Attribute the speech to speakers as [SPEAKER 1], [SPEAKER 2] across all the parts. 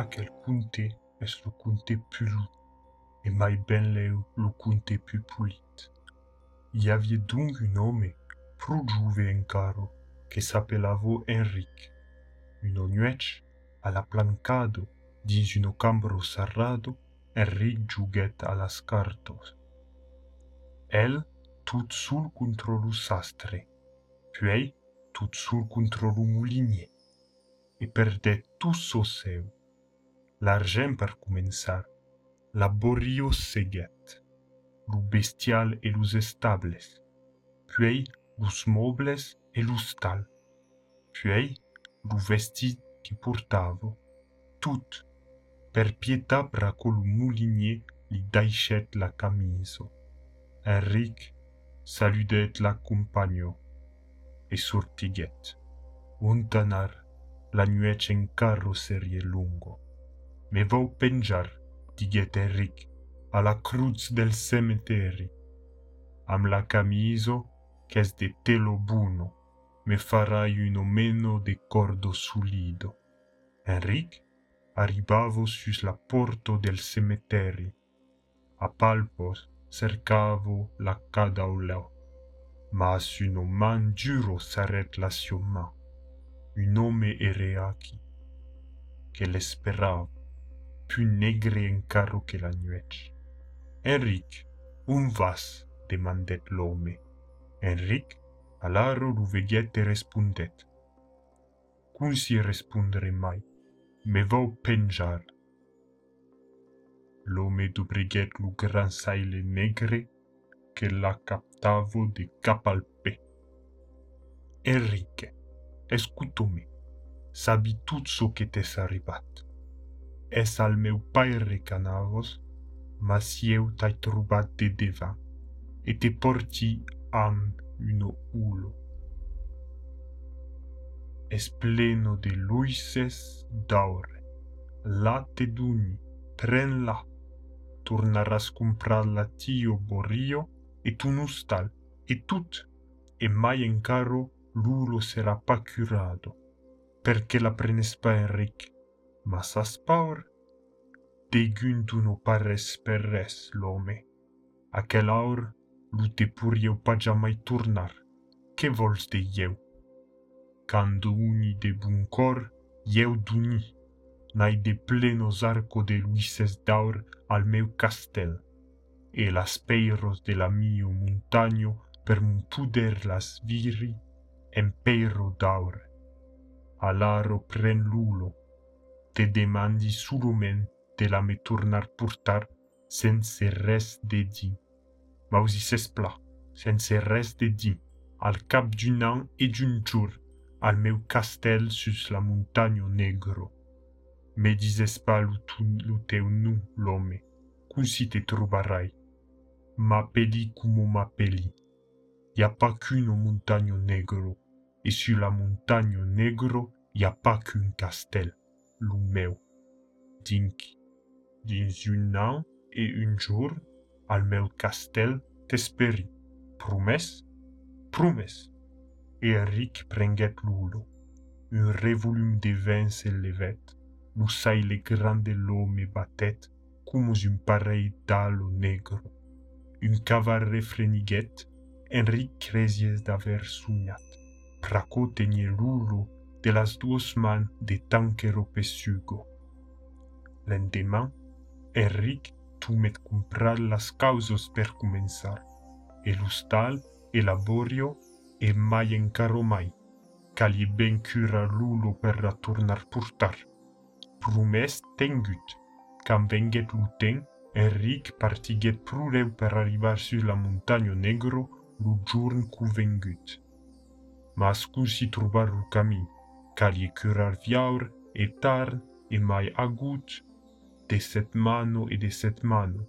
[SPEAKER 1] achelcunte es lucunte pulu, et mai ben leu lucunte pupulit. Iavie dung un homme pro giuve in caro, che s'appellavo Enric, un ognuec alla plancado dis un ocambro sarrado, Enric giuget alas cartos. El tut sul controlu sastre, puei tut sul controlu mulinie, e perdet tus seu L'argent per començar, laborio seguet, lo bestial e los estables, puis los mobles e lo stal, puis lo vestit che portavo, tout, per pietà braco lo mulinier li daichet la camiso. Enric saludet la compagno e sortiguet. Untanar la nuece en carrosserie lungo. me vou penjar Tigheteric alla cruz del cemeteri. Am la camiso ch'es de telo buno, me farai un omeno de cordo sulido. Enric arribavo sus la porto del cemeteri. A palpos cercavo la cadaulo, ma su no man giuro s'arret la sioma. Un nome ereachi, che l'esperavo più negre in carro que la nuèch. Enric, un vas? demandet l'homme. Enric, a l'aro l'uvegliette respondet. Cum si respondere mai? Me vau penjar. L'home dubriguet lu gran saile negre que la captavo de cap al pe. Enrique, escutome, sabi tutto so che t'es arribat es al meu paire canavos, mas eu t'ai trubat de deva, e te porti am uno ulo. Es pleno de luises daure, late duni, prenla, turnaras comprar la tio borio, et tu nostal, et tut, e mai en caro l'ulo sarà pa curado, perché la prenespa Enric mas aspaur deguntuno pares per res l'ome. Achelaur lute pur eu pagea tornar. turnar, che de eu. Cando uni de bun cor, eu duni, nai de plenos arco de luises daur al meu castel, e las peiros de la mio montagno per mun puder las viri en peiro daur. Alaro pren lulo, te demandi de la me tornar portar sense res de di. Mausis espla, sense res de di, al cap d'un an e d'un jour, al meu castel sus la montagno negro. Me dises pas lu teu nu, l'homme, cum si te trobarai. M'appeli como m'appeli. Y a pas qu'une montagno negro, et sur la montagno negro y a pas qu'un castel, meu. Dinc, dins un an et un jour, al meu castel t'esperi. Promes? Promes. Et Eric prenguet l'ulo. Un revolum de vin se levet, l'ussai le grande l'homme batet, cumus un pareil dalo negro. Un cavar refreniguet, Enric cresies d'aver sognat. Praco l'ulo de las duos man de tanquero pesugo. L'endemain, Enric tu met comprar las causos per comenzar. E l'ustal e laborio e mai encaro mai, cali ben cura l'ulo per la tornar portar. Promes tengut, cam venget luten, Enric partiget pruleu per arribar sur la montagno negro giorn cu vengut. Ma scusi trobar lu camin, cali curar viaur e tarn e mai agut de set mano e de set mano.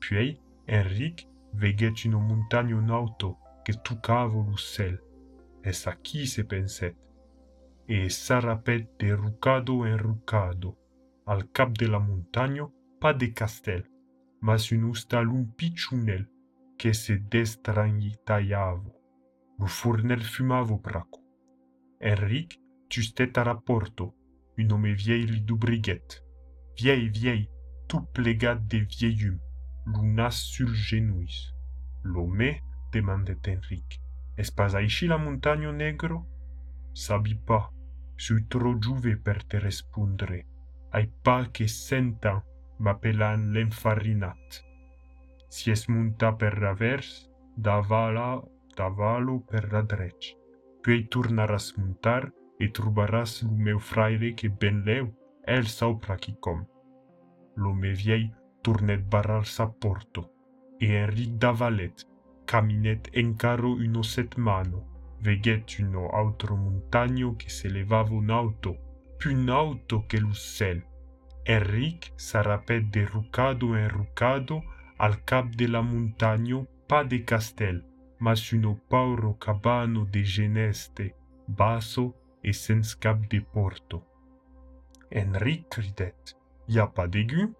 [SPEAKER 1] Puis, Enric veget une montagne en auto que tucavo lu cel. Es aquí se penset? E s'arrapet de rucado en rucado. Al cap de la montagne, pas de castel, mas un ustal un picciunel que se destrangitaiavo. Lu furnel fumavo praco. Enric giustet a rapporto, un homme vieil li dubriguet. vieille, vieille, tout plegat de vieillum, lunas sur genouis. L'homme, demandait Henrique, est pas aici la montagne negro? Sabi pas, suis trop juve per te respondre, ai pas que cent ans m'appelan l'infarinat. Si es munta per ravers, davala, davalo per la drech. Puis tornaràs muntar e trobaràs lo meu que ben leu, el saupra qui com. L'homme vieil tournet barrar sa porto, e Enric Davalet caminet encaro uno setmano, veget uno altro montagno che se levava un'auto, più un'auto che l'uccel. Enric s'arrapet de rucado en rucado al cap de la montagno pas de castel, mas uno pauro cabano de geneste, basso e sens cap de porto. Enric cridet, y a pas d'aigu?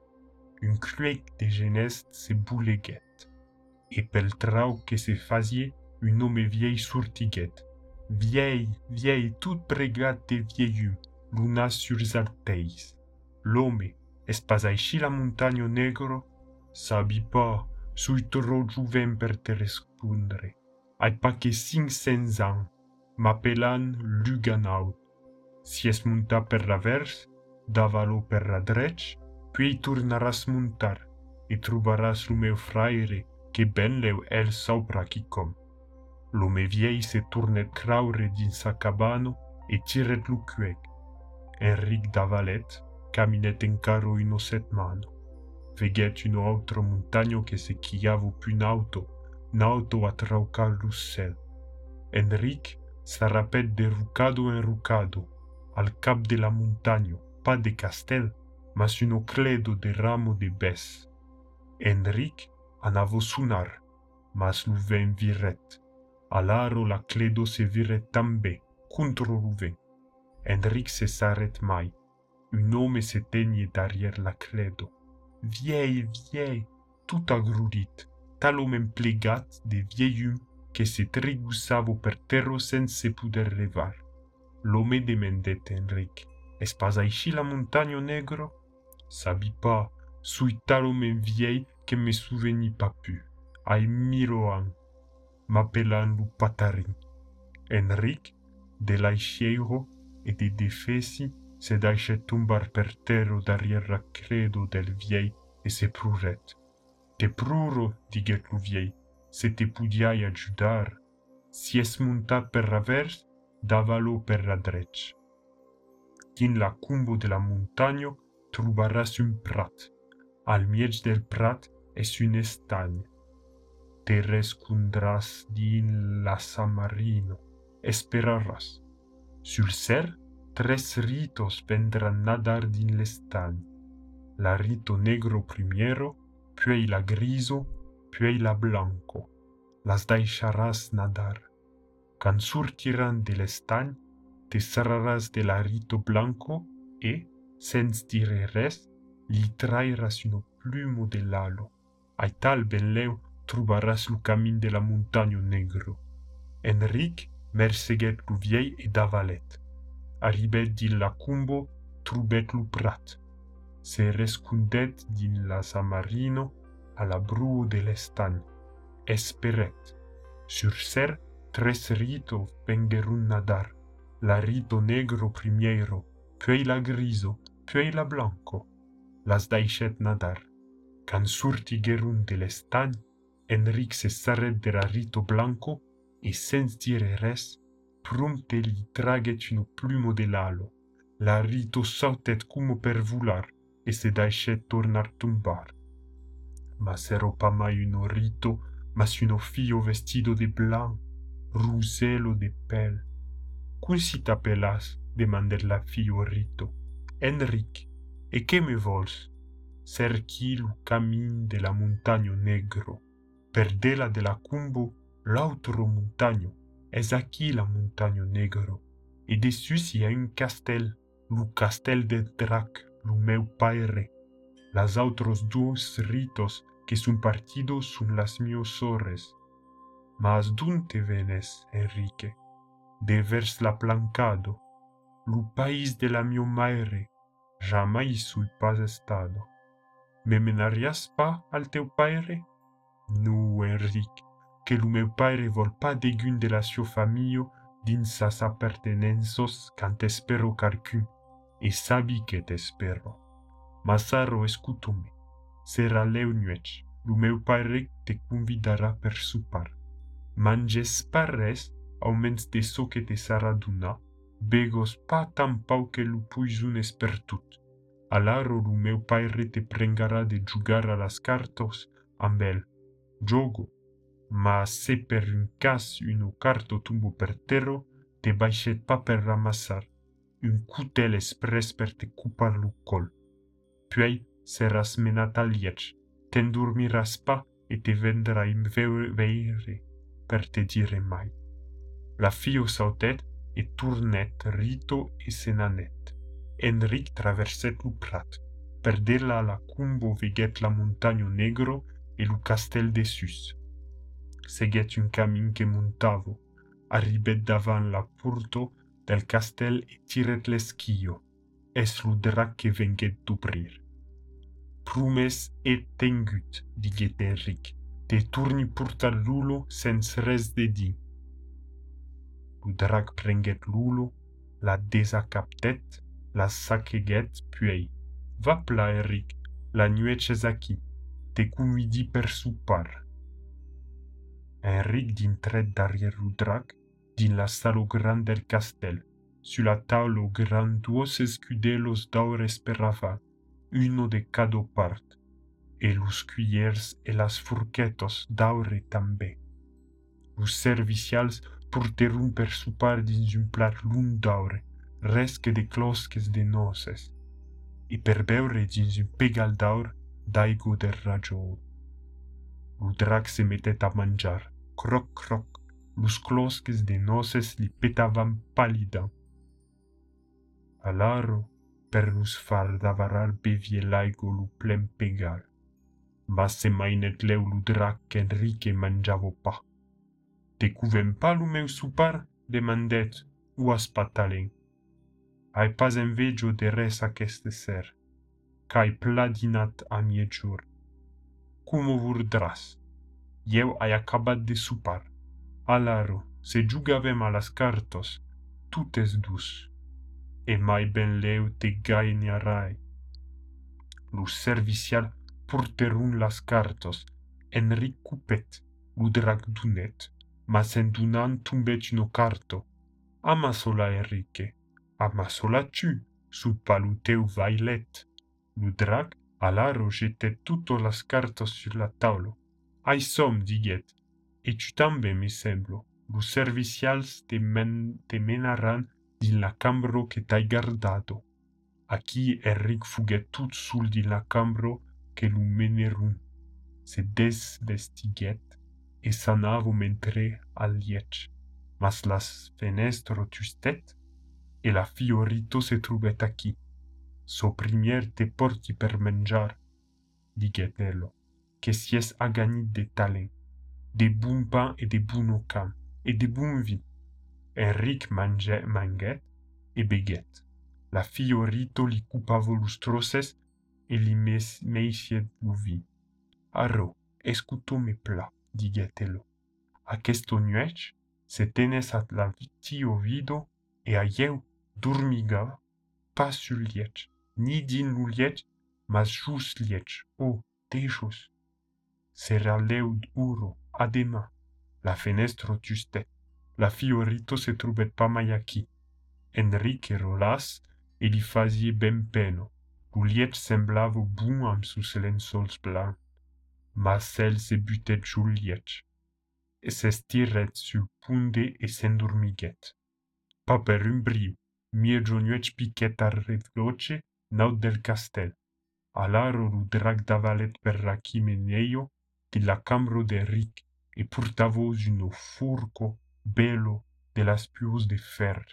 [SPEAKER 1] Un cruec de geneste se bouleguet et peltrau que se faisait un homme vieille sourtiguette. Vieille, vieille, toute pregate de vieillum, luna sur zarteis. L'homme, est pas aici la montagne negro? Sabi pas, sui trop juven per te respondre. Ai pas que cinq cents ans, m'appelan Luganaut. Si es monta per la vers, davalo per la drech, puis tornaràs montar, et trobaràs lo meu fraire, que ben leu el saupra qui com. L'homme vieil se tournet craure din sa cabano e tiret lu cuec. Enric Davalet caminet encaro uno setmano. Veget uno altro montagno che se chiavo più n'auto, n'auto a traucar. Enric s'arrapet de rucado en rucado, al cap de la montagno, pas de castel, mas uno cledo de ramo de bes. Enric anavo sunar, mas luven viret. Alaro la cledo se viret tambe, contro luven. Enric se saret mai. Un homme se teigne derrière la cledo. Vieille, vieille, tout agrudit, tal homme plegat de vieillum que se trigussavo per terro sense puder levar. L'homme demendet Enric, es pas aici la montagne negro? Sabi pas, sui tal homme vieille que me souveni pas pu. Ai miroan, m'appelan lu patarin. Enric, de l'aixeiro e de defesi, se deixe tumbar per terro derrière la credo del viei e se pruret. Te pruro, diguet lu viei, se te podiai ajudar, si es montat per revers, davalo per la drech. Quin la cumbo de la montagno trobaràs un prat. Al mig del prat es un estany. Te rescondràs din la Samarino. Esperaràs. Sul ser, tres ritos vendran nadar din l'estany. La rito negro primiero, puei la griso pueila blanco, las deixarás nadar. Quand sortiran de l'estany, te serraràs de l'arito blanco e, sens dire res, li trairas una plumo de l'alo. Ai tal ben leu, trobaràs lo camin de la muntanya negro. Enric merseguèt lo viei e davalet. Arribèt din la cumbo, trobèt lo prat. Se rescundèt din la Samarino, marino, à la broue de l'estagne, espérette. Sur ser tres rito vengerun nadar, la rito negro primiero, puis la griso, puis la blanco, las daichet nadar. Can surti gerun de l'estagne, Enric se s'arrête de la rito blanco, e sens dire res, prompte li traget uno plume de l'alo. La rito sautet cum per volar, e se daichet tornar tumbar. Mas ero pa mai uno rito, mas uno fio vestido de blanc, ruselo de pel. Cum si t'apelas? la fio rito. Enric, e che me vols? cerqui lo camin de la montagne negro. Perdela de la cumbo l'altro montagne. Es aquí la montagne negro. E dessus y a un castel, lo castel de drac, lo meu. Las outros dos ritos que son partidos son las mios ores. Mas dunte venes, Enrique? De vers la plancado, lo país de la mio maire, jamais sui pas estado. Me menarias pa al teu paire? Nu, Enrique, que lu meu paire vol pa degun de la sio famillo din sas appartenenzos cant espero calcun, e sabi que t'espero. Masaro escutome, Sera leuniec, lumeu parec te convidara per supar. Manges parres, aumens de soce te saraduna, begos pa tam pau pauce lu per espertut. Alaro lumeu paire te prengara de jugar a las cartos, ambel, giogo. Ma se per un cas uno carto tumbo per terro, te baixet pa per ramassar. Un cutel espres per te cupar lu col. Tuei seras menataliec, ten dormiraspa e te veu veire per te dire mai. La fio sautet et tournet rito e senanet. Enric traverset lu prat, per della la cumbo veget la montagno negro e lu castel de sus. Seguet un camin che montavo, arribet davan la porto del castel e tiret l'eschio, es lu drac che venget d'uprir. Prumes et tengut, diget Enric, te turni purta lulo sens res de din. Lu drac prenget lulo, la desacaptet, la saceget, puis, va pla Enric, la nueces aquí, te convidi per supar. Enric d'intret darrière lu drac, din la salo grand del castel, su la taulo granduos escudelos daur esperava, uno de cada part, e los cuillers e las furquetos daure també. Los servicials por terrumper supar dins un plat lung daure, resque de closques de noces, e per beure dins un pegal daur daigo del rajol. Lo drac se metet a manjar, croc croc, los closques de noces li petavam pálida. Alaro, per perrus far davarar bevielaigolu plen pegar. Ma leu lu drac Enrique mangiavo pa. Te cuvem palu meu supar, demandet, uas patalen. Ai pas en vegio de res aceste ser, cae pladinat a mie jur. Cum o vur dras? Eu ai acabat de supar. Alaro, se giugavem alas cartos, tutes dus. E mai ben leu te gainiarai. Lu servicial porterun las cartos, Enric cupet, lu drag dunet, ma sen dunan tumbet no carto. Ama sola Enrique, ama sola tu, su palu teu vailet. Lu drag alaro jetet tuto las cartos sur la taulo. Ai som, diget, e tu tambe mi semblo, lu servicials te, men, te menaran din la cambro che t'hai guardato. Aquí Enric fuget tut sul din la cambro che lu menerun. Se desvestiguet e sanavo mentre al liec. Mas las fenestro tustet e la fiorito se trubet aquí. So primier te porti per menjar, diget Nello, che sies aganit de talen, de bon pain et de bon et de bon. Enric manget manget e beget. La fiorito li cupavo lustroses e li mes meisiet luvi. Arro, escuto me pla, digetelo. Aquesto nuec, se tenes at la tio vido, e a eu dormiga, pas sul liec, ni din mas jus liec, o, oh. Sera leu uro, adema, la fenestro tustet, la fiorito se trubettama yaqui. Enrique Rolas e lhe fazia ben peno. Juliette semblavo bom am sus lençóis blancs. Marcel se butait Juliette. E s'estirret sur punde e s'endormiguet. Pa per un brio, mie Joniuet piquet ar redloce naut del castel. Alaro drag davalet per la chimeneio de la camro de Rick e purtavos uno furco bello de las pius de fer.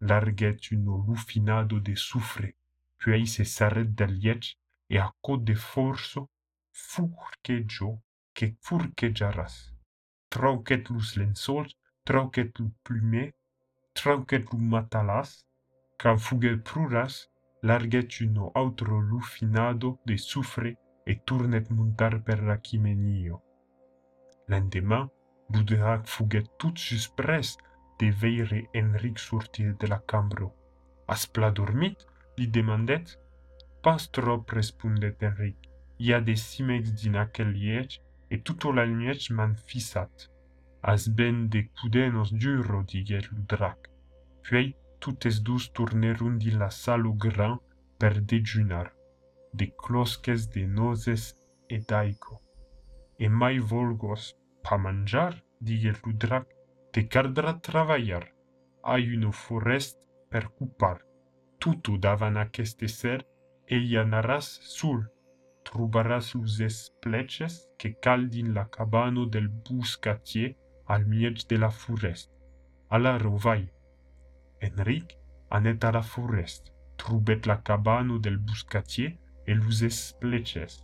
[SPEAKER 1] Larget uno lufinado de soufre, puis se s'arret del liec e a cot de forso furqueggio che furqueggiaras. Trauquet lus lençols, trauquet lu plume, trauquet lu matalas, can fuget pruras, larget uno autro lufinado de sufre e tournet montar per la chimenio. Ludrac fuget tout de veire Enric sortir de la cambro. As pla dormit? li demandet. Pas trop, respondet Enric. I a des cimex din aquel liege, e tutto la liege man fissat. As ben de cudenos duro, diget Ludrac. Puis, toutes dus tournerunt din la salo gran per dejunar, de closques de nozes e daico. E mai volgos pa mangiar, diget Ludrac, te cardra traballar. Hai uno forest per cupar. Tutto davan aqueste ser e i anaràs sul. Trobaràs luses pleches que caldin la cabano del buscatier al mieg de la forest. Ala rovai. Enric anet a la forest, trubet la cabano del buscatier e luses pleches.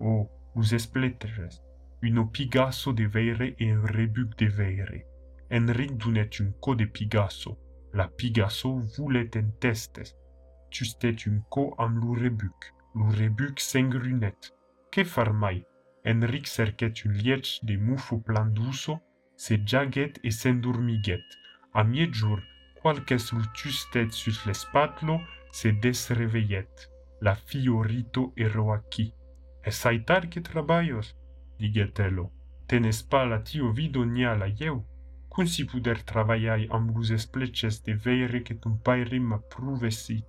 [SPEAKER 1] Oh, luses pleches, uno pigasso de veire e un rebuc de veire. Enric dunet un co de pigasso, la pigasso vulet en testes. Tustet un co am lu rebuc, lu rebuc sengrunet. Que far mai? Enric cerquet un liech de mufo plan d'uso, se jaget e s'endurmiguet. A miejur, qualques lutustet sus l'espatlo, se desreveillet. La fiorito ero aquí. Es aitar que traballos? ligatelo. Tenes pala tio vido niala eu, cum si puder travaiai ambus pleces de veire que tum pairim approvesi.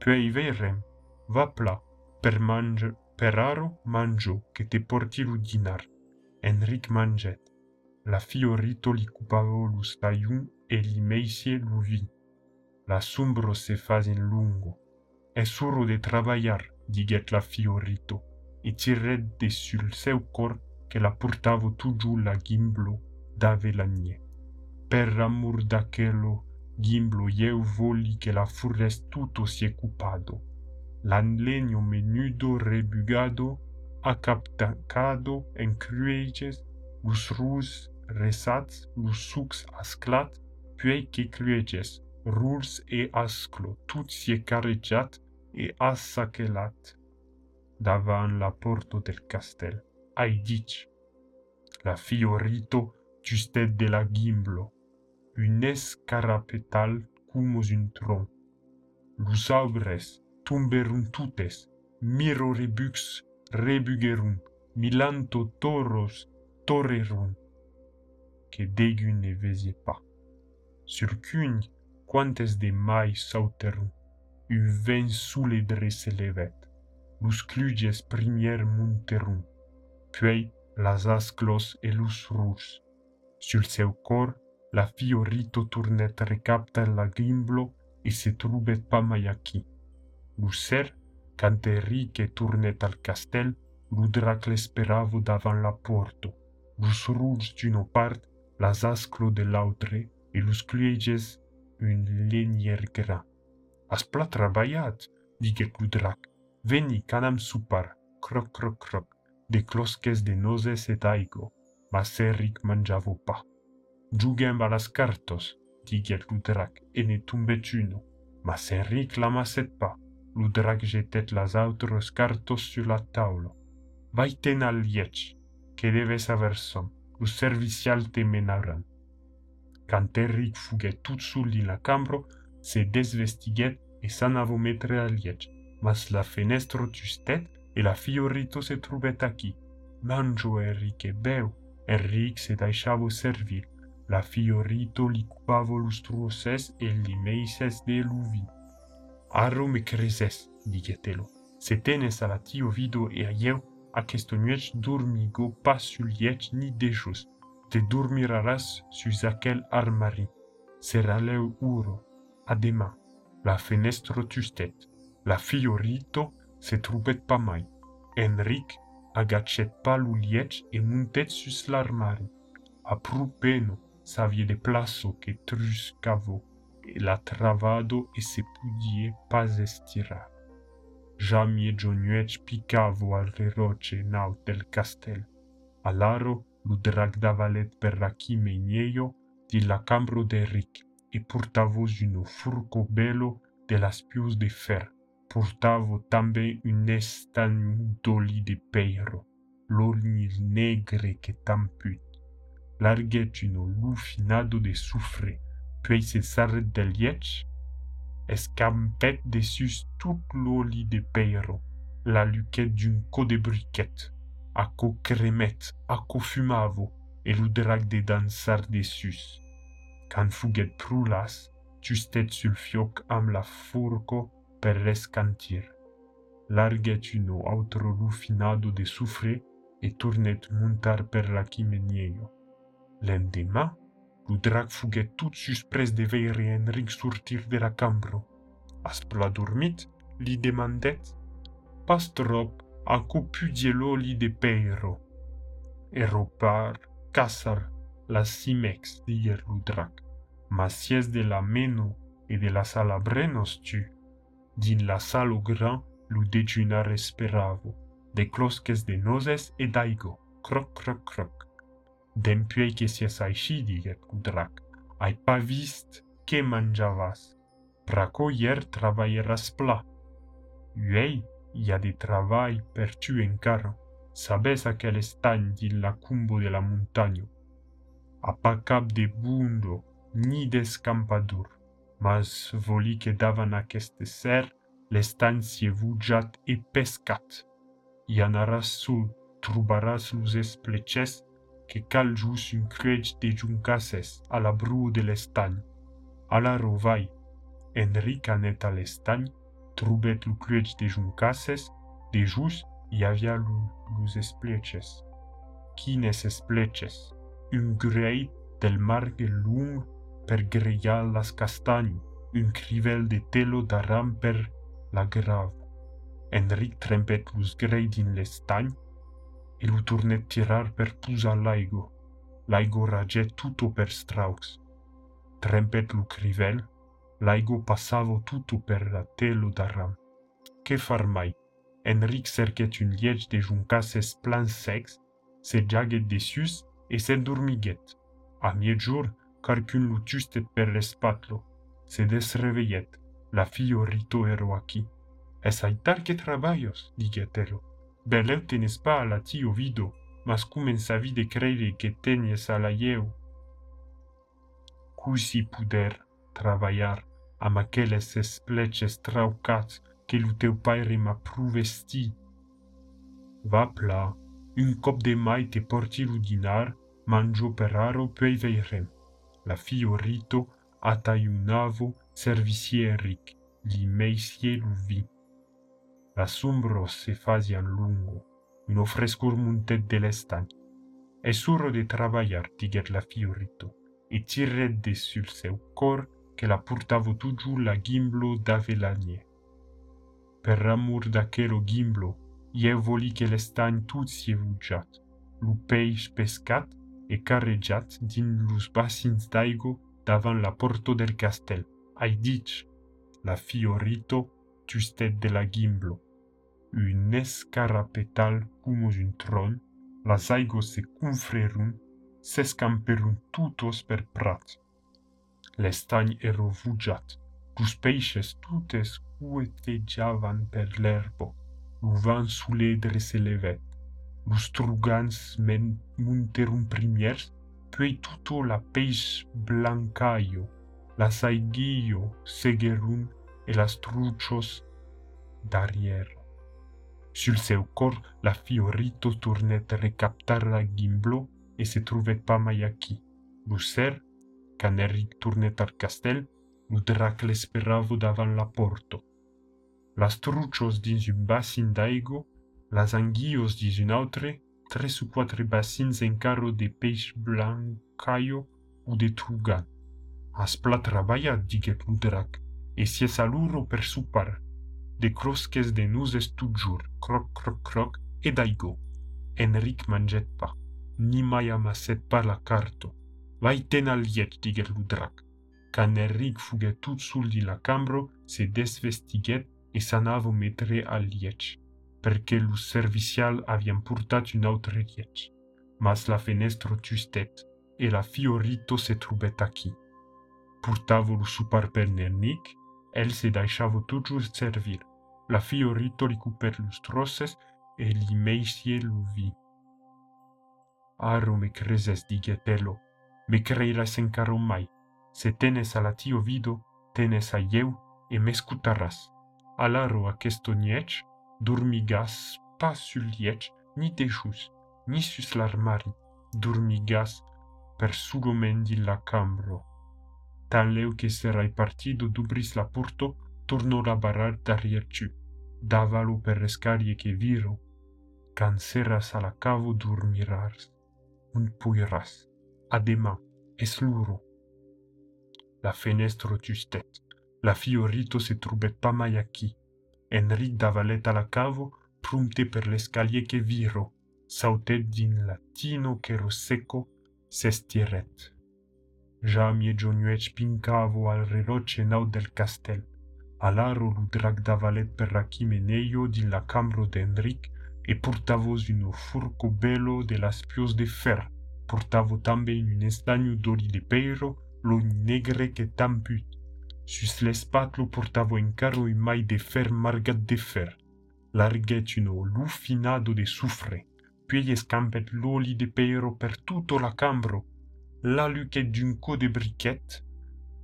[SPEAKER 1] Puei verem, va pla, per mange, per aro mangio, che te portiru dinar. Enric manget. La fiorito li cupavolus staiun e li meisie lu vi. La sumbro se fas in lungo. È suro de travaiar, diget la fiorito. e tirèt de sul seu cor que la portava tujo la gimblo d'ave l'anè. Per amor d'aquelo gimblo eu voli que la furrès tuto si ocupado. L'anlenio menudo rebugado a captacado en crueges, los rus resats, los sucs asclats, puei que crueges, rus e asclo, tut si e carejat e assaquelat. Davan la porto del castel. Ai dic, la fiorito justet de la gimblo, un escarapetal cumos un tron. Lus aubres tumberunt tutes, miro rebux rebugerunt, milanto toros torerunt, que degun ne vesie pas. Sur quantes de mai sauterunt, un vent levet. Lus cluges primier munterunt, puis las asclos e lus rus. Sul seu cor, la fiorito turnet recapta la gimblo e se trubet pa mai aquí. Lucer, cante riche turnet al castel, ludrac l'esperavo davan la porto. Lus rus d'uno part, las asclo de l'autre, e lus cluges un lenier gra. As pla traballat, diget ludrac. Veni canam supar, croc croc croc, de closques de noses et aigo, ma serric manjavo pa. Juguem a las cartos, diguèt lo drac, e ne tombet uno. Ma serric l'amasset pa, lo drac jetet las autres cartos sur la taula. Vaiten al lieig, que deves haver som, lo servicial te menaran. Quand Eric fuguèt tout sul din la cambro, se desvestiguèt e s'anavo metre al lieig, mas la fenestro tustet e la fiorito se trubet aquí. Mangio Enrique beu, Enric se daixavo servir, la fiorito li cupavo lustruoses e li meises de luvi. Arro me creses, digetelo, se tenes a la tio vido e a ieu, aquesto nuech dormigo pas sul liech ni dejos, te dormirarás sus aquel armari. Sera leu uro, adema, la fenestro tustet. La fiorito se trubet pa mai. Enric agacet pa l'uliec e muntet sus l'armari. A pru peno savie de plaso que truscavo e la travado e se pudie pas estirar. Jamie Jonuec picavo al reroce naut del castel. Alaro ludrag davalet per la chimenieio di la cambro de Ric e portavos uno furco bello de las pius de fer. Portavo també un estany d'oli de peiro, l'oli negre que tamput. Larguet un lufinado de soufre, puis se s'arrête de lietch, escampet dessus tout l'oli de peiro, la luquette d'une co de briquette, a co cremette, a co fumavo, et le de dansar dessus. Quand fuguet prulas, justet sul fioc am la furco per rescantir. Larget uno autro lufinado de soufre e tournet montar per la chimenieio. L'endemà, lo drag fuguet tout sus pres de veire Enric sortir de la cambro. Aspla dormit, li demandet, pas trop, a copudielo li de peiro? Eropar, casar, la simex, dier lo drag. Ma si es de la meno e de la sala brenos tu, din la salo gran lu dejunar esperavo, de closques de nozes e daigo, croc, croc, croc. Dempuei che si es aici, diget Udrac, ai pa vist che mangiavas. Praco ier travailleras pla. Uei, i ha de travail per tu encara. Sabes aquel estany din la cumbo de la montagno. A pa cap de bundo, ni d'escampador, mas voli che davan aqueste ser, si vugiat e pescat. I anaras sul, trubaras lus espleces, que cal jus un crueg de juncases a la bru de l'estany. A la rovai, Enric anet a l'estany, trubet lu crueg de juncases, de jus i avia lu, lus espleces. Quines espleces? Un greit del marge lung per grillar las castagnes, un crivel de telo d'aram per la grave. Enric trempet lus grei din l'estany e lu tournet tirar per pusa l'aigo. L'aigo raget tutto per straux. Trempet lu crivel, l'aigo passavo tutto per la telo d'aram. Che far mai? Enric cerquet un liege de juncasses plan sex, se jaget dessus e se dormiguet. A lu giustet per l'espatlo. Se desreveillet, la fio rito ero aquí. Es aitar que traballos, digetelo. Beleu tenes pa la tio vido, mas cum en sa vide creire que tenies a la ieu? Cusi puder traballar am aqueles espleces traucats que lu teu paire ma pruvesti. Va pla, un cop de mai te porti lu dinar, mangio per aro veirem la fiorito ata un novo servicieric li meisielu vi. La sombro se fazia lungo, un ofrescor muntet de l'estan. E suro de travaiar, diguer la fiorito, e tirret de sul seu cor que la portavo tujou la gimblo d'Avelanie. Per amour d'aquelo gimblo, ie voli que l'estan tout s'ie vujat, lo peix pescat, e carreggiat din daigo davant la porto del castel. ai dic, la fiorito giuste de la gimblo. Un escarapetal cumus un tron, la saigo se confrerun, s'escamperun tutos per prat. L'estagn ero vugiat, cus peixes tutes cuetegiavan per l'erbo, l'uvan suledre se levet, los trugans men munterum primiers, puis tutto la peix blancaio, la saiguillo seguerun e las truchos d'arrière. Sul seu cor la fiorito tournet recaptar la gimblo e se trouvet pas aquí. Lucer, can Eric tournet al castel, lu drac l'esperavo davant la porto. Las truchos dins un bassin d'aigo las anguillos dis un autre, tres ou quatre bassins encarro de peix blancaio ou de trugan. As pla traballat, diguet Mudrac, e si es aluro per supar, de crosques de nuzes toujours, croc, croc, croc, e daigo. Enric manget pa, ni mai amasset pa la carto. Vai ten al liet, Ludrac. Can Enric fuget tout sul di la cambro, se desvestiguet e s'anavo metre al perché lo servicial avian purtat un autre riech. Mas la fenestro tustet, e la fiorito se trubet qui. Purtavo lo supar per nernic, el se daisavo tugius servir. La fiorito ricuper los trosses, e li meisie vi. Aro me creses digetelo, me creiras en caro mai, se tenes alla tio vido, tenes a ieu, e me scutarras. Alaro aquesto niec, dormigas pas sul liech, ni dejus, ni sus l'armari, dormigas per sulo mendi la cambro. Tan leu che serai partido dubris la porto, torno la barar darrier tu. Davalo per rescarie che viro, canceras a la cavo dormirars. Un puiras. Adema, es luro. La fenestro tustet. La fiorito se trubet aquí. Enric davalet a la cavo, prumte per l'escalier che viro, sautet din latino che roseco s'estiret. Ja mie gionuec pincavo al reloce nau del castel. Alaro ludrac davalet per aquí meneio din la cambro d'Enric e portavos un furco bello de las pios de fer. Portavo também un estagno d'oli de peiro, lo negre que tamput. Sus l'espatlo portavo encaro un mai de fer margat de fer. Larguet uno lufinado de soufre, puis escampet l'oli de peiro per tutto la cambro. La d'un co de briquet,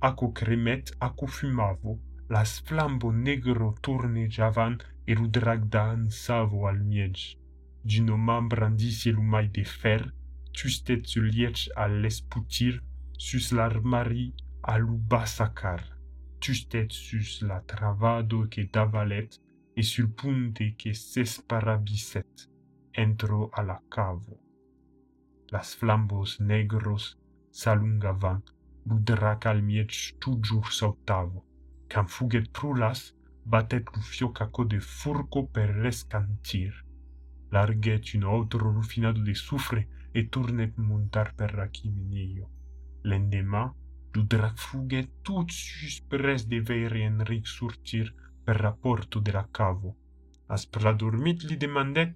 [SPEAKER 1] aco cremet, aco fumavo, las flambo negro tornejavan e ludrag dansavo al miege. D'un man brandissi lumai de fer, tustet sul liech al l'esputir, sus l'armari alubasacar. Tustet sus la travado que davalet e sul punte que s'esparabisset entro a la cavo. Las flambos negros s'allungavan, ludrac al toujours sautavo. Cam fuget prulas, batet lu fiocaco de furco per rescantir. Larget un outro rufinado de soufre e turnet montar per rachimenio. L'endemà, Lo drac fuguèt tot sus pres de veire Enric sortir per la porta de la cavo. As per la dormit li demandèt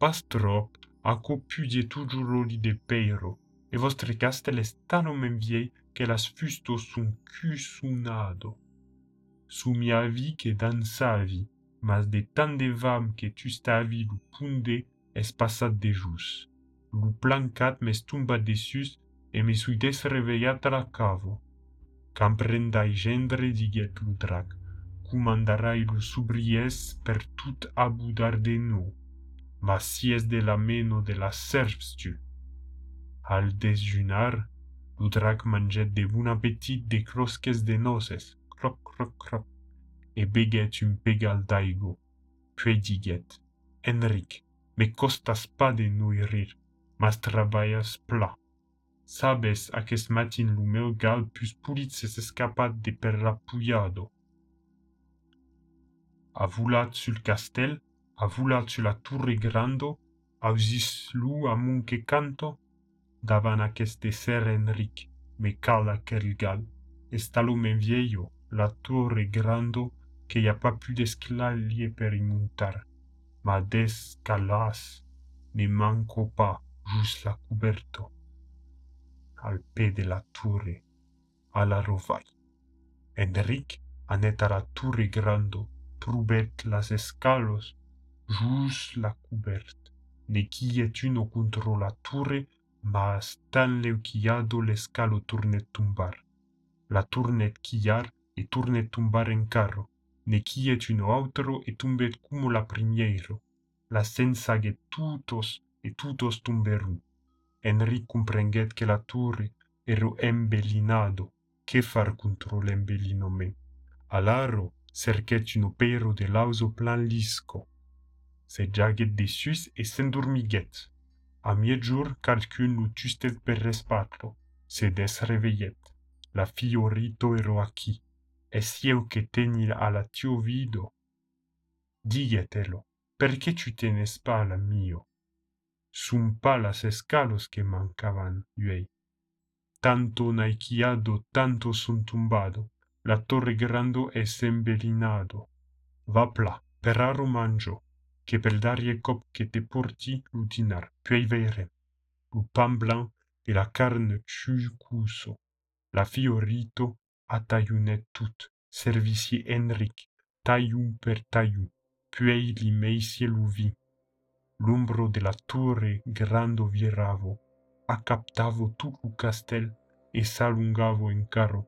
[SPEAKER 1] «Pas trop, a copudie toujours l'oli de peiro, e vostre castel est tan omen viei que las fustos son cusunado. Sumi a vi que dansavi, mas de tant de vam que tu stavi lo punde es passat de jus. Lo plancat m'estumba de sus e e me suites reveiat a la cavo. Camprenda i gendre diguèt lo drac, comandarai lo subriès per tot abudar de nou, ma si es de la meno de la serps tu. Al desjunar, lo drac manget de bon apetit de crosques de noces, croc, croc, croc, e beguèt un pegal d'aigo. Puè diguèt, Enric, me costas pas de nourrir, mas trabalhas plat. Sabes aquest matin lu meu gal pus pulit ses escapat de per rappuiado. A volat sul castel, a volat sul la turre grando, ausis lu a mon que canto, davan aquest ser Enric, me cala quel gal, me viejo, la torre grando que ya pa pu d'esclalier per y ma ne manco pa jus la cuberto. al piede la torre alla rovai. Enric aneta la torre grando prubet las escalos jus la cubert. Nequiet uno contro la torre ma stan leuciado l'escalo turnet tumbar. La turnet chiar e turnet tumbar en carro. Ne quiet uno autro e tumbet cum la primiero. La senza che tutos e tutos tumberunt. Enricum-Prenget che la turri ero embellinado, che far contro l'embellinome? Alaro cerquet un opero de lauso plan lisco. Se jaget dessus e s'endormiget. A miejur calcul nutustet per respatlo, Se desreveillet. La fiorito ero aqui. Es io che tenil la tio vido. Digetelo, perché tu tenes pala mio? Sun pa las escalos que mancavan, uei. Tanto naiquiado, tanto sun tumbado, la torre grando es embellinado. Va pla, per aro mangio, che per darie cop che te porti l'utinar, puis verrem. Lu pan blanc e la carne ciucuso, la fiorito atayunet tout, servici Enric, taium per taium, puei li meisie. De la torre grando viravo, accaptavo tutto il castel e s'allungavo in carro.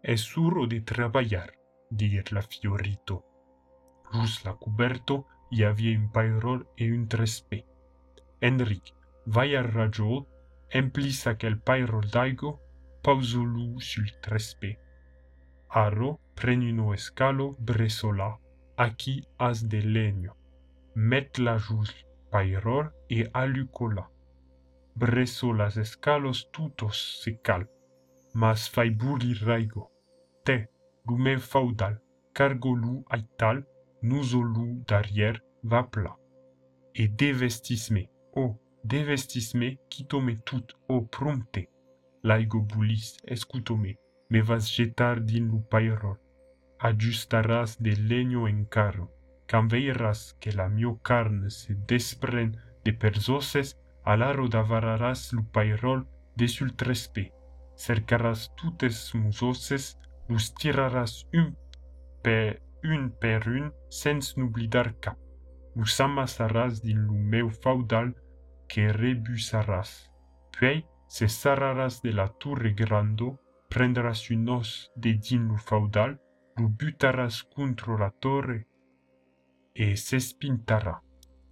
[SPEAKER 1] È suro di traballar, dir la fiorito. Rus la cuberto, y havia un pairol e un trespé. Enric, vai a ragiol, emplisa que el pairol d'aigo, pausolu sul trespé. Aro, prenino escalo, bresola, aquí has de leño. Met la Pairor e Alucola. Breso las escalos tutos se cal, mas fai burli raigo. Te, lume faudal, cargo lu aital, nuso lu darier va pla. E devestisme, o, oh, devestisme, quitome tut, o, oh, prompte. Laigo bulis, escutome, me vas jetar din lu pairor. Ajustarás de leño en carro. Camveirás que la mio carne se despren de persoses, alaro davararás lu pairol de sul trespe. Cercarás tutes musoses, lus tirarás un pe un per un, sens n'oblidar cap. Us amassaràs din lo meu faudal que rebusaràs. Puis, cessaràs de la torre grando, prendràs un os de din faudal, lo butaràs contra la torre e s'espintarà.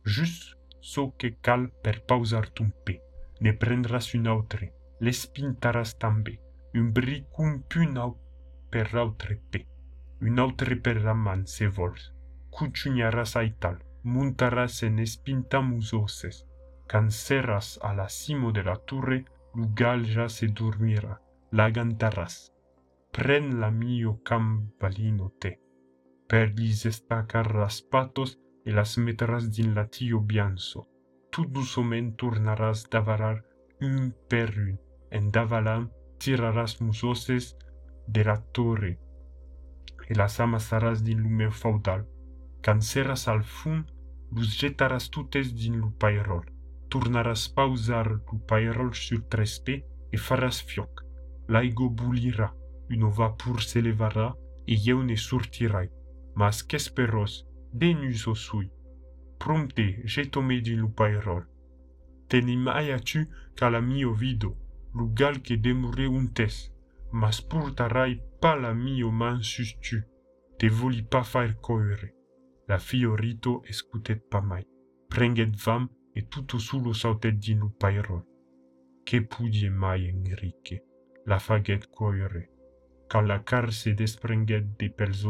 [SPEAKER 1] Just so que cal per pausar ton pe. Ne prendràs un autre, l'espintaràs també, un bric un punau per autre pe un autre per la man se vols. Aital, montarás en espintamuzoses, canceras a la cimo de la torre, lugal ya se dormirá, la gantarás. Pren la mio cambalino te. Per lis estacar las patos e las meterás din la tio bianzo. Tu dusomen tornarás davarar un per en davalam tirarás musoses de la torre, e las amasarás din lume feudal. Canceras al fun, lus jetarás tutes din lu pairol. Pausar pairol sur trespe e farás fioc. Laigo bulira, uno vapur se levara e eu ne sortirai. Mas qu'esperos, denus o sui. Prompte, jetome din lu pairol. Tenimaya tu ca la mio vido, lugal que demure un tes, mas purtarai la mio man tu, te voli pas faire coere. La fiorito escutet pa mai. Prenget vam e tutto sulo sautet din lu pairol. Che pudie mai Enrique, la faget coere. Quand la car se desprenget de pels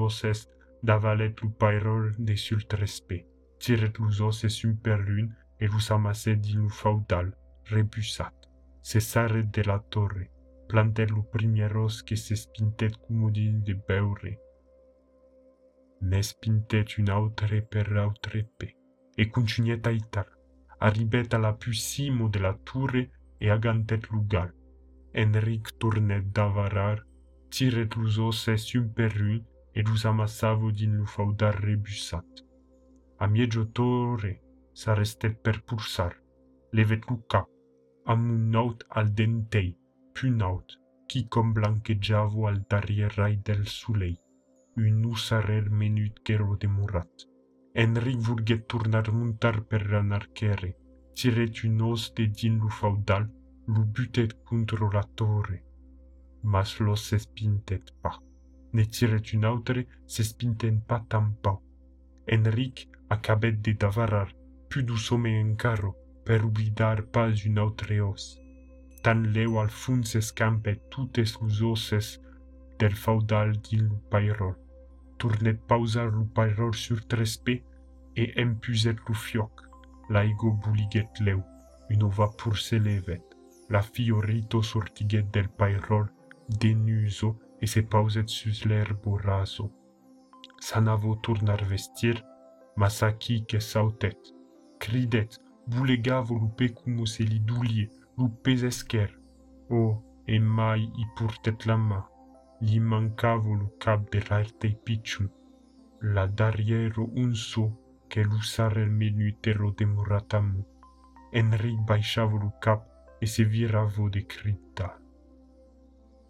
[SPEAKER 1] osses, davalet lu pairol de sul trespe. Tiret lus osses un per lun e lus amasset din lu faudal, rebusat. Se saret de la torre plantello primieros que se spintet cumodin de beure. Ne spintet un autre per autre pe, e cunciniet aitar, arribet a la pusimo de la toure e agantet lugal. Enric tornet d'avarar, tiret lus osses un per un, e lus amassavo din lu faudar rebusat. A mieggio torre s'arrestet per pulsar, levet lu cap, am un naut al dentei, punaut, qui com blanquejavo al darierai del sulei, un usarer menut gero demurat. Enric vulguet tornar muntar per ranarchere, tiret un os de din lu faudal, lu butet contro la torre. Mas lo se spintet pa. Ne tiret un autre se spinten pa tampau. Enric acabet de davarar, pu dusome en carro, per oblidar pas un autre os tan leu al fund se scampet tutes lus osses del faudal din lu pairol. Turnet pausar lu pairol sur trespe e empuset lu fioc. Laigo buliget leu, uno vapur se levet. La fiorito sortiget del pairol denuso e se pauset sus l'erbo raso. Sanavo turnar vestir, masaki que sautet. Cridet, bulegavo lu pecumo se li dulie, lu pesescher, o e mai i purtet la ma, gli mancavo lu cap de l'arte picciun, la darriero un so che lu sare il menutero demuratamu, Enric baixavo lu cap e se viravo de cripta.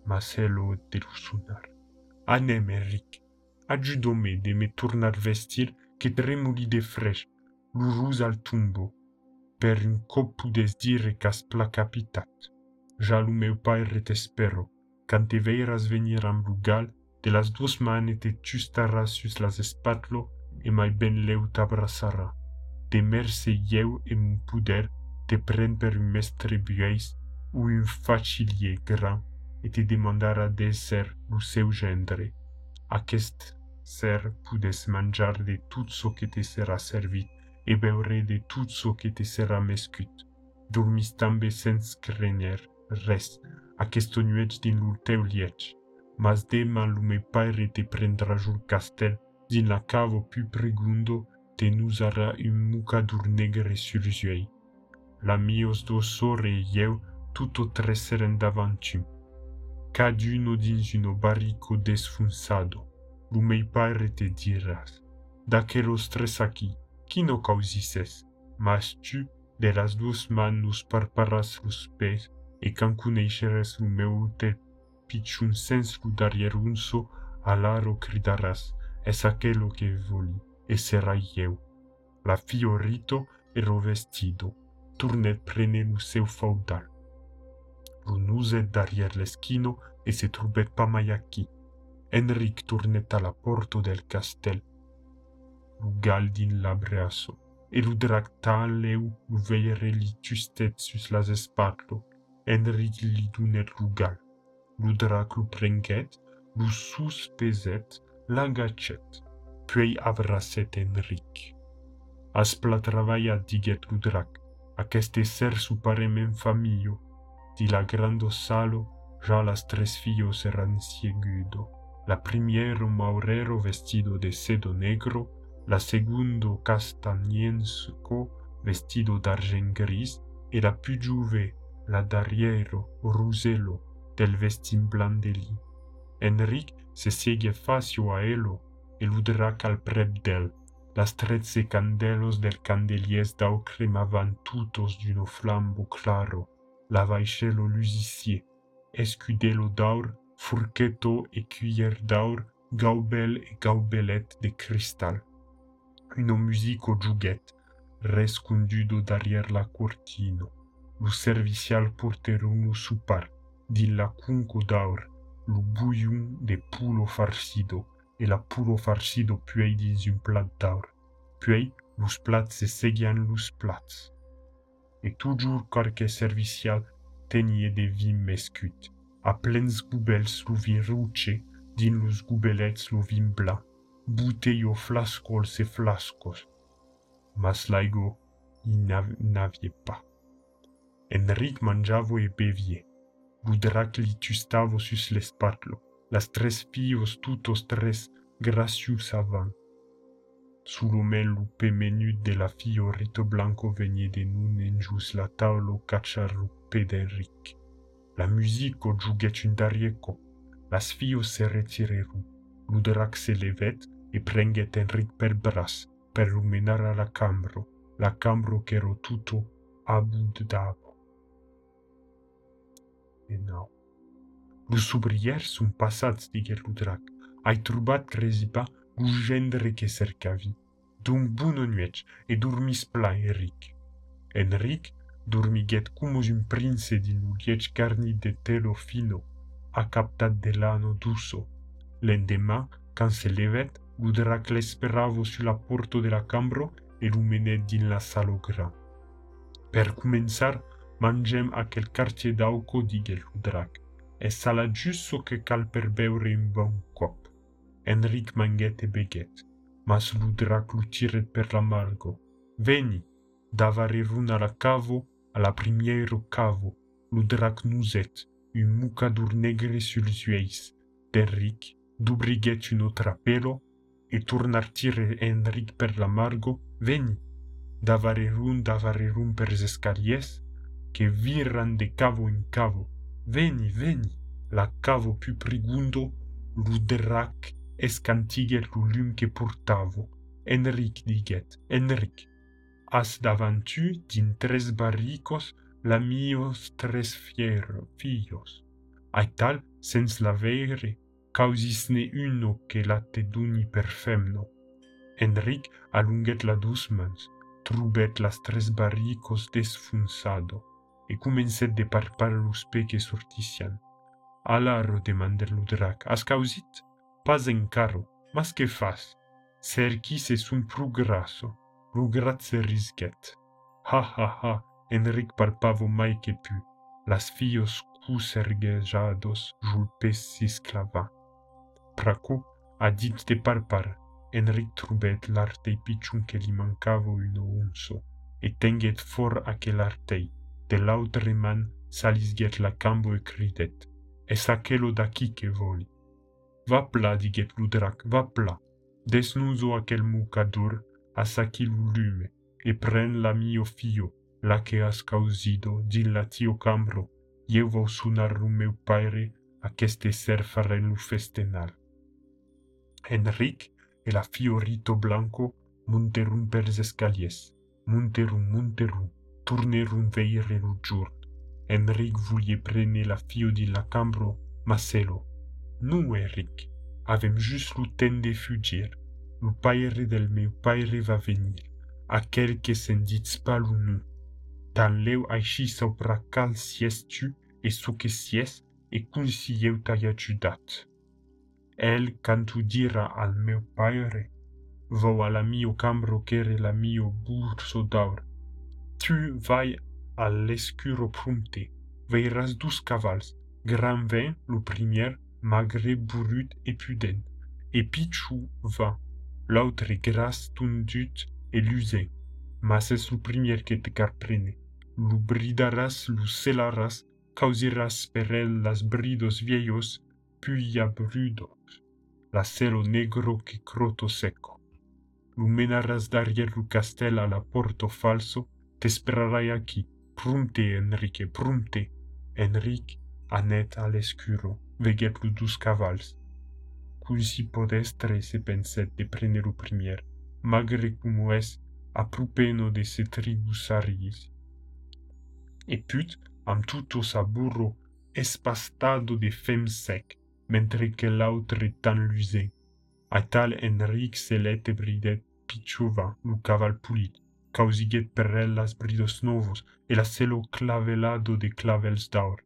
[SPEAKER 1] Marcelo de Rusunar. Anem, Eric. Ajudo-me de me tornar vestir que tremoli de fresh, lo rus al tombo. Per un cop pudes dire qu'has pla capitat. Ja lo meu paire t'espero, quand te veiras venir amb lo gal, de las dues manes te tu staras sus las espatlo e mai ben leu t'abraçara. De merce lleu e mon puder te pren per un mestre bueis ou un facilier grand e te demandara d'èsser lo seu gendre. Aquest ser pudes manjar de tot ce que te serà servit e beure de tot ce que te serà mescut. Dormis també sens crener res aquest nuet din lo teu lieig. Mas dema lo me paire te prendra jo castel din la cavo pu pregundo te nous ara un mucadur negre sur jui. La mios dos sore e eu tutto tres seren davantim. cagino d'ingino barico desfunsado, lumei pare te diras. Daque stress aqui, qui no causises, mas tu, de las duas manus parparas os pés, e cancuneixeres o meu te picium sens ludarierunso alaro cridaras, es aquello que voli, e serai eu. La fiorito e vestido, turnet prene no seu faudal. Lunuse derrière l'eschino e se trubet pa mai acchi. Enric turnet alla porto del castel. Galdin l'abreasso, e lu dractaleu lu veire li sus las espatlo. Enric li dunet lu gal. Lu drac lu prenget, lu sus peset, la gacet. Puis abraset Enric. Aspla travaia diget lu drac, Aquest ser famillo, di la grando salo, già las tres fillos eran ciegudo. La primero maurero vestido de sedo negro, la segundo castañensco vestido d'argent gris, e la più giuve, la d'arriero ruselo del vestim blandeli. Enric se segue facio a elo, e ludra cal preb del, las trece candelos del candelies dau cremavan tutos d'uno flambo claro, la vaixello lusicier, escudelo d'aur, furqueto e cuillère d'aur, gaubel e gaubelet de cristal. Uno musico giuguet, rescondudo derrière la cortino, lo servicial porteruno supar, di la cunco d'aur, lo bouillon de pulo farcido, et la poule farcido puei dins un plat d'aur. Puis, lus plats se seguian lus plats. Et toujours qualque servicial tenie de vin mescut, a plens gubels lu vin ruce, din lus gubelets lu vin blanc, buteio flascols e flascos. Mas laigo n'avie pas. Enric mangiavo e bevie. Budrac li tustavo sus l'espatlo, las tres fios tutos tres gracius avant. Sous l'omel lupe menut de la fiorito blanco venie de nun en jus la taulo cacciarupe d'Enric. La musico darieco, las fios se retireru, l'uderac se levet e prenget Enric per bras, per rumenar a la cambro, la cambro che ero tutto abud d'avo. E now. Lus obriers sunt passats, diguet l'udrac. Ai trubat crezi pa che cercavi. Dum buno nuec e dormis pla Enric. Dormiguet cumus un prince din uliec carni de telo fino, a captat de lano duso. L'endemà, quand se levet, l'udrac l'esperavo sulla porto de la cambro e lumenet din la salo gran. Per començar, mangem aquel quartier d'auco diguet l'udrac e sala giusto che cal per beure un bon. Enric manget e beget, mas ludrac lutiret per l'amargo. Veni, davare runa la cavo, alla primiero cavo, ludrac nuset, un mucadur negre sul zueis. D'Enric, dubriget un trapelo, e tornar tire Enric per l'amargo, veni, davare run, davare run per escaliers, che viran de cavo in cavo, Veni, veni, la cavo più prigundo, l'uderac escantiger l'ulum che portavo. Enric diget, Enric. As davantu din tres barricos lamios tres fiero fios. Aital, sens lavere, causis ne uno che te duni per femno. Enric allunget la dus mans, trubet las tres barricos desfunsado, e comencet de parpar lus peques sortisian. Alaro demander ludrac, as causit? Pas encaro, mas que fas? Cerquis es un pru grasso, lugrat se risquet. Ha ha ha, Enric palpavo mai que pu, las fios cusergejados julpes s'isclava. Praco, adit de parpar, Enric trubet l'artei piciun che li mancavo uno unso, e tenget for aquel artei, de l'autre man salisget la cambo e cridet, e saquelo qui che voli? Vapla diget Ludrac, vapla. Desnuso a quel mucadur, a saquil lume, e pren la mio fio, la que has causido din latio cambro, eu vou sunar o meu paire aceste ser farenlu festenal. Enric, e la fiorito blanco munterum per escalies, munterum, munterum, turnerum veire lu giurn. Enric volie prene la fio din la cambro, ma selo, Nu, Enric, avem just lu ten de fugir. Lu paire del meu paire va venir, aquel que sen dit spalu nu. Dan leu aici sopra cal sies tu e su que sies e cum si t'ai. El cantu dira al meu paire, vo alla mio cambro kere la mio burso d'aur. Tu vai all'escuro prumte, veiras dus cavals, gran vin, lo premier, malgré bourrut épuden, et Pichou va, l'autre grâce tundut et l'usé, masse sous première que te carprene, l'ubridaras, l'ucelaras, causiras per el las bridos viejos, puia brudos, la celo negro que croto seco. Lumenaras derrière le castel à la porto falso, t'esperarai aqui, prunte Enrique, prunte, Enrique, Annette al escuro. Veget lu dus cavals. Cusì podestre se penset de prene lu premier, magre como es, a prupeno de se tribus aris e put am tutto saburo espastado de fem sec, mentre que l'autre tan lusé. A tal Enric celete bridet pichova lu caval pulit, causiget per ellas bridos novos e la celo clavelado de clavels d'aur.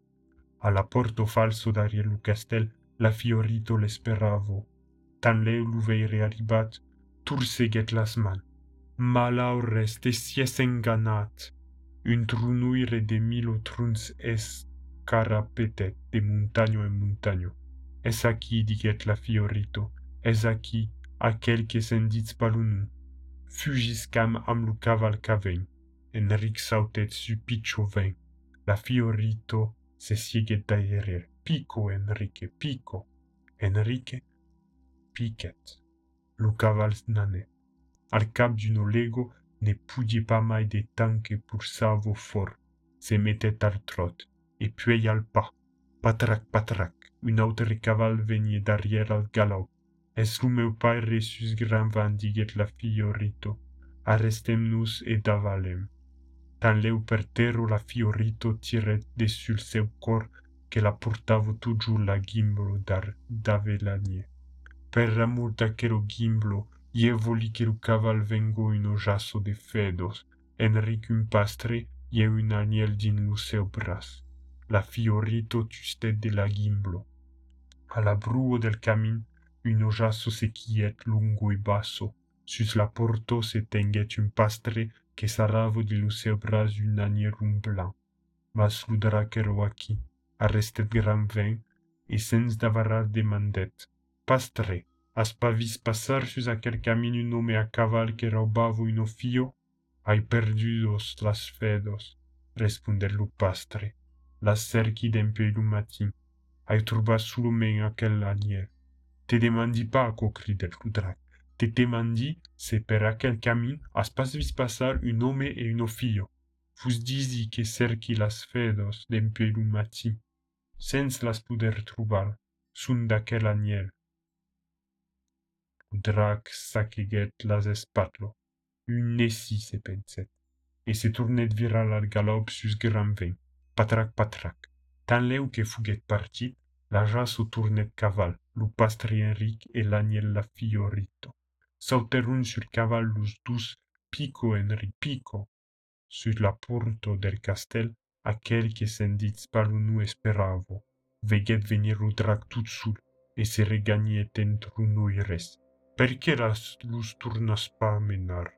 [SPEAKER 1] La porto falso d'Ariel castel, la fiorito l'esperavo. Tan leu lu veire arribat, turseget las man. Malaur est sies enganat, un trunuire de milo truns es carapetet de montaño en montaño. Es aquí, diget la fiorito, es aquí, aquel que sendits palunu. Fugis cam am lu caval caven, Enric sautet su picho ven. La fiorito se sieget daerer. Pico, Enrique, pico. Enrique, piquet. Lu caval nanet. Al cap d'un lego ne pouvait pas mai de temps que pour savo fort, se mettait al trot, et puis al pas, patrac, patrac, un autre caval venait derrière al galop. Es lu meu pare sus gran van diguet la fiorito, arrestem-nous et davalem. Tan leu per la fiorito tiret de sul seu cor que la portavo toujours la gimblo dar d'avelanie. Per amor d'aquero gimblo, Ie voli che lu caval vengo in ojasso de fedos, Enric un pastre, ie un aniel din lu seu bras. La fiorito tuste de la gimblo. A la bruo del camin, un ojasso se quiet lungo e basso, sus la porto se tenget un pastre che saravo di lu seu bras un anierum blanc. Mas lu dracero aquí, arrestet gran vin, e davarar demandet, Pastre, As pas vis passar sus aquel camino nome a caval que robavo in fio? Hai perdudos las fedos, responder lu pastre. Las cerchi d'empio il matin. Hai turba solo men aquel anier. Te demandi pas, crider Ludrac. Te demandi se per aquel camin as pas vis passar un nome e un fio? Fus disi che cerchi las fedos d'empio il matin. Sens las puder trubar, sun d'aquel aniel. Drac saceget las espatlo, un nessi se penset, e se tournet viral al galop sus gran vent, patrac patrac. Tan leu que fuget partit, la jasso tournet caval, Lupastri Enrique e l'agnella Fiorito. Sauterun sur cavallos dus pico en ripico sur la porto del castel aquel che sendiz palunu esperavo, veget venir udrac tut sul e se regagnet entro noires. perché las lus turnas pa menar?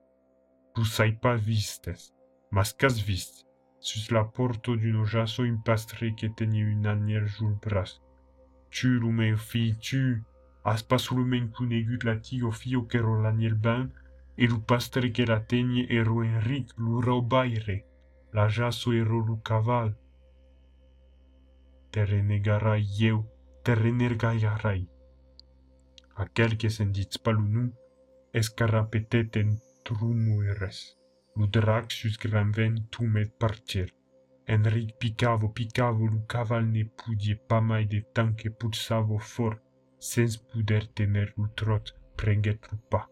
[SPEAKER 1] Tu sai pa vistes mas cas vist sus la porto d'un ojasso impastre che teni un anier jul bras. Tu lume fi tu as pas solomen conegut la tio fio qu’èro l’aniel ban e lo pastre que la tenye èro enric lo raubaire, la jaço èro lo caval. Te renegarai lleu, te renergaiarai. Aquel que se'n dits pa lo nu, es carapetet en trumo e res. Lo drac sus gran vent tumet parxer. Enric picavo, picavo, lo caval ne pudie pa mai de tant que pulsavo fort. Sans poder tener un trot, prenget le pas.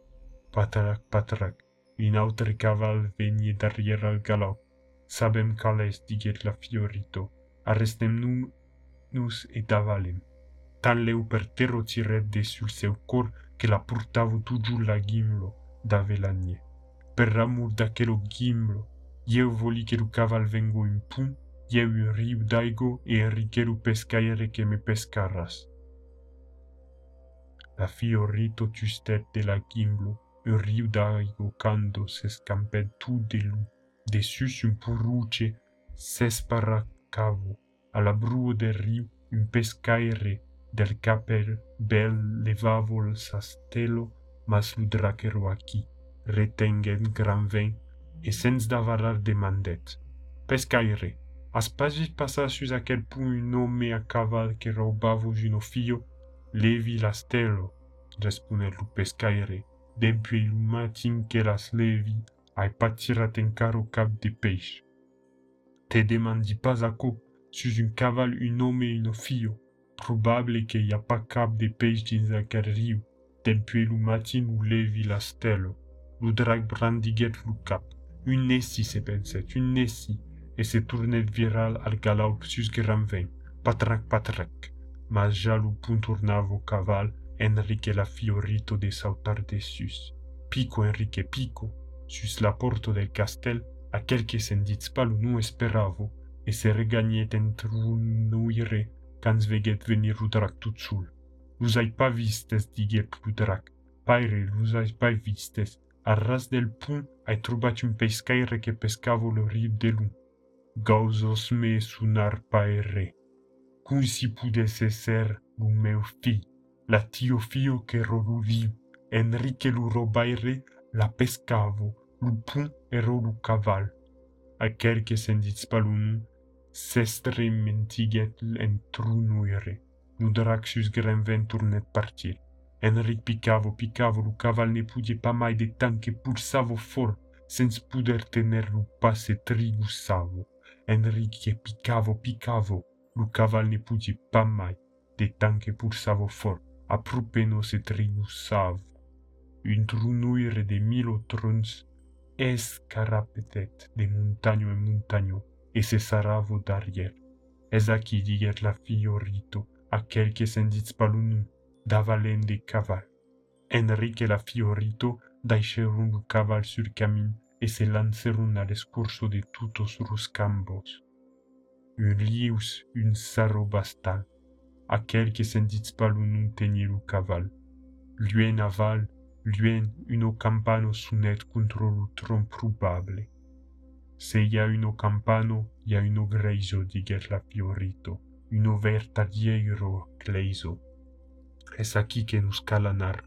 [SPEAKER 1] Patrac, patrac, in autre caval venie derrière al galop. Sabem cales, diget la fiorito, arrestem num nus et avalem. Tan leu per terro tiret de sul seu cor che la purtavo toujours la gimlo da velanie. Per amor d'aquello gimlo, eu voli che lo caval vengo in pun, eu riu d'aigo e richeru pescaiere che me pescaras. La fiorito tustet de la gimlo, un riu d'aigo cando se scampet tu de lu, de sus un puruce s'esparacavo, a la bruo del riu un pescaire del capel bel levavo il sastelo, mas lu dracero aquí, retengen gran vent, e sens d'avarar demandet. Pescaire, as pas vist passar sus aquel punt un homme a caval que roubavo un? Levi la stelo, responde lu pescaire, depuis lu matin que las levi, ai pas tirat encaro cap de peixe. Te demandi pas aco, sus un caval un homme e un fio, probable que y a pas cap de peixe dins aquel depuis lu matin u levi la stelo. Lu drag brandiguet lu cap. Un nessi se penset, un nessi, e se tournet viral al galop sus gran vent, patrac patrac, tournavo caval, Enrique la fiorito de sautar de sus. Pico Enrique pico, sus la porto del castel, aquel que sendit spalu nu esperavo, e se regagnet entrunuire, cans veget venir Rudrac tut sul. L'usai pas vistes, diget Rudrac, paire l'usai pas vistes, a ras del pont ai trobat un pescaire que pescavo le riu de lu. Gauzos me sunar paere. Cum si pudesse ser lu meu fi, la tio fio que rolu viu, Enrique lu robaire, la pescavo, lu pont ero lu caval. Aquel que sendit spalun, sestre mentiget en trunuire, lu draxus grenven tournet partir. Enric picavo, picavo, lu caval ne pudie pas mai de temps que pulsavo fort, sens puder tener lu passe trigusavo. Enrique picavo, picavo, lu caval ne pudie pas mai de temps que pulsavo fort, appropeno se trigusavo. Un trunuire de milo truns escarapetet de montagno en montagno e se saravo d'arrière. Es aquí diget la fiorito, aquel que sendit spalunu, davalen de caval. Enrique la fiorito daixeron lu caval sur camin e se lanceron al escurso de tutos los campos. Un lius, un sarro bastal, aquel que sendit spalunum tenie lu caval. Luen aval, luen uno campano sunet contro lu tron probable. Se y a uno campano, y a uno greiso, diget la fiorito, uno vertadiero gleiso. Es aquí que nos calanar,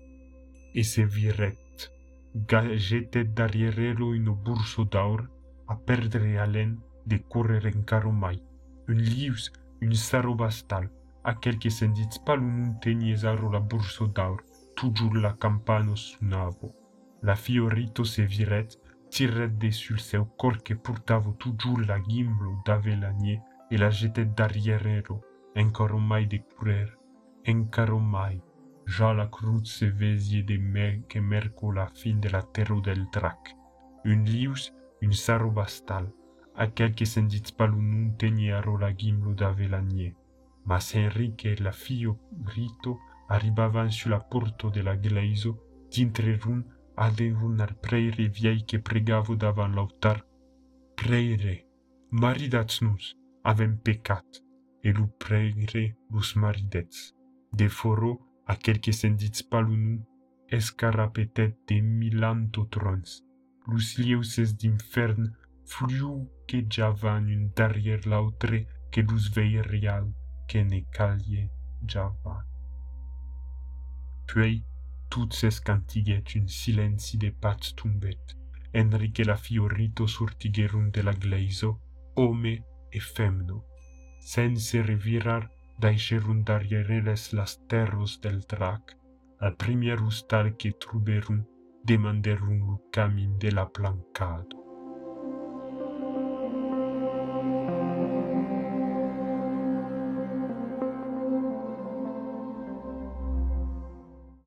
[SPEAKER 1] e se viret, gajetet darrierelo uno burso d'aur, a perdre alen de correr en caro mai. Un lius, un sarro bastal, aquel que sendit spalunum tenies aro la burso d'aur, toujours la campano sunavo. La fiorito se viret, tiret de sul seu cor que portavo toujours la gimblo d'avelagne e la jetet darrierero, encaro mai de curer, encaro mai. Ja la cruz se vesie de me que merco la fin de la terra del drac. Un lius, un sarro bastal, aquel que sendit spalunum teniaro la d'avelagne. Mas Enrique la fio grito arribavan sulla porta della gleiso, dintrerun aderun al preire viei che pregavo davan l'autar. Preire, maridats-nus, avem pecat, e lu preire lus maridets. De foro, a quelque sendits escarapetet de milanto trons. Lus liuses d'infern Fliu che già van une derrière l'autre che luz real che ne calie già van. Puis, toutes ses cantiget un silenzi de paz tumbet, enrique la fiorito surtigerum de la gleiso, ome e femno, sense revirar daegerum dariereles las terros del drac, al premier ustal che truberum demanderum lucamin de la plancado.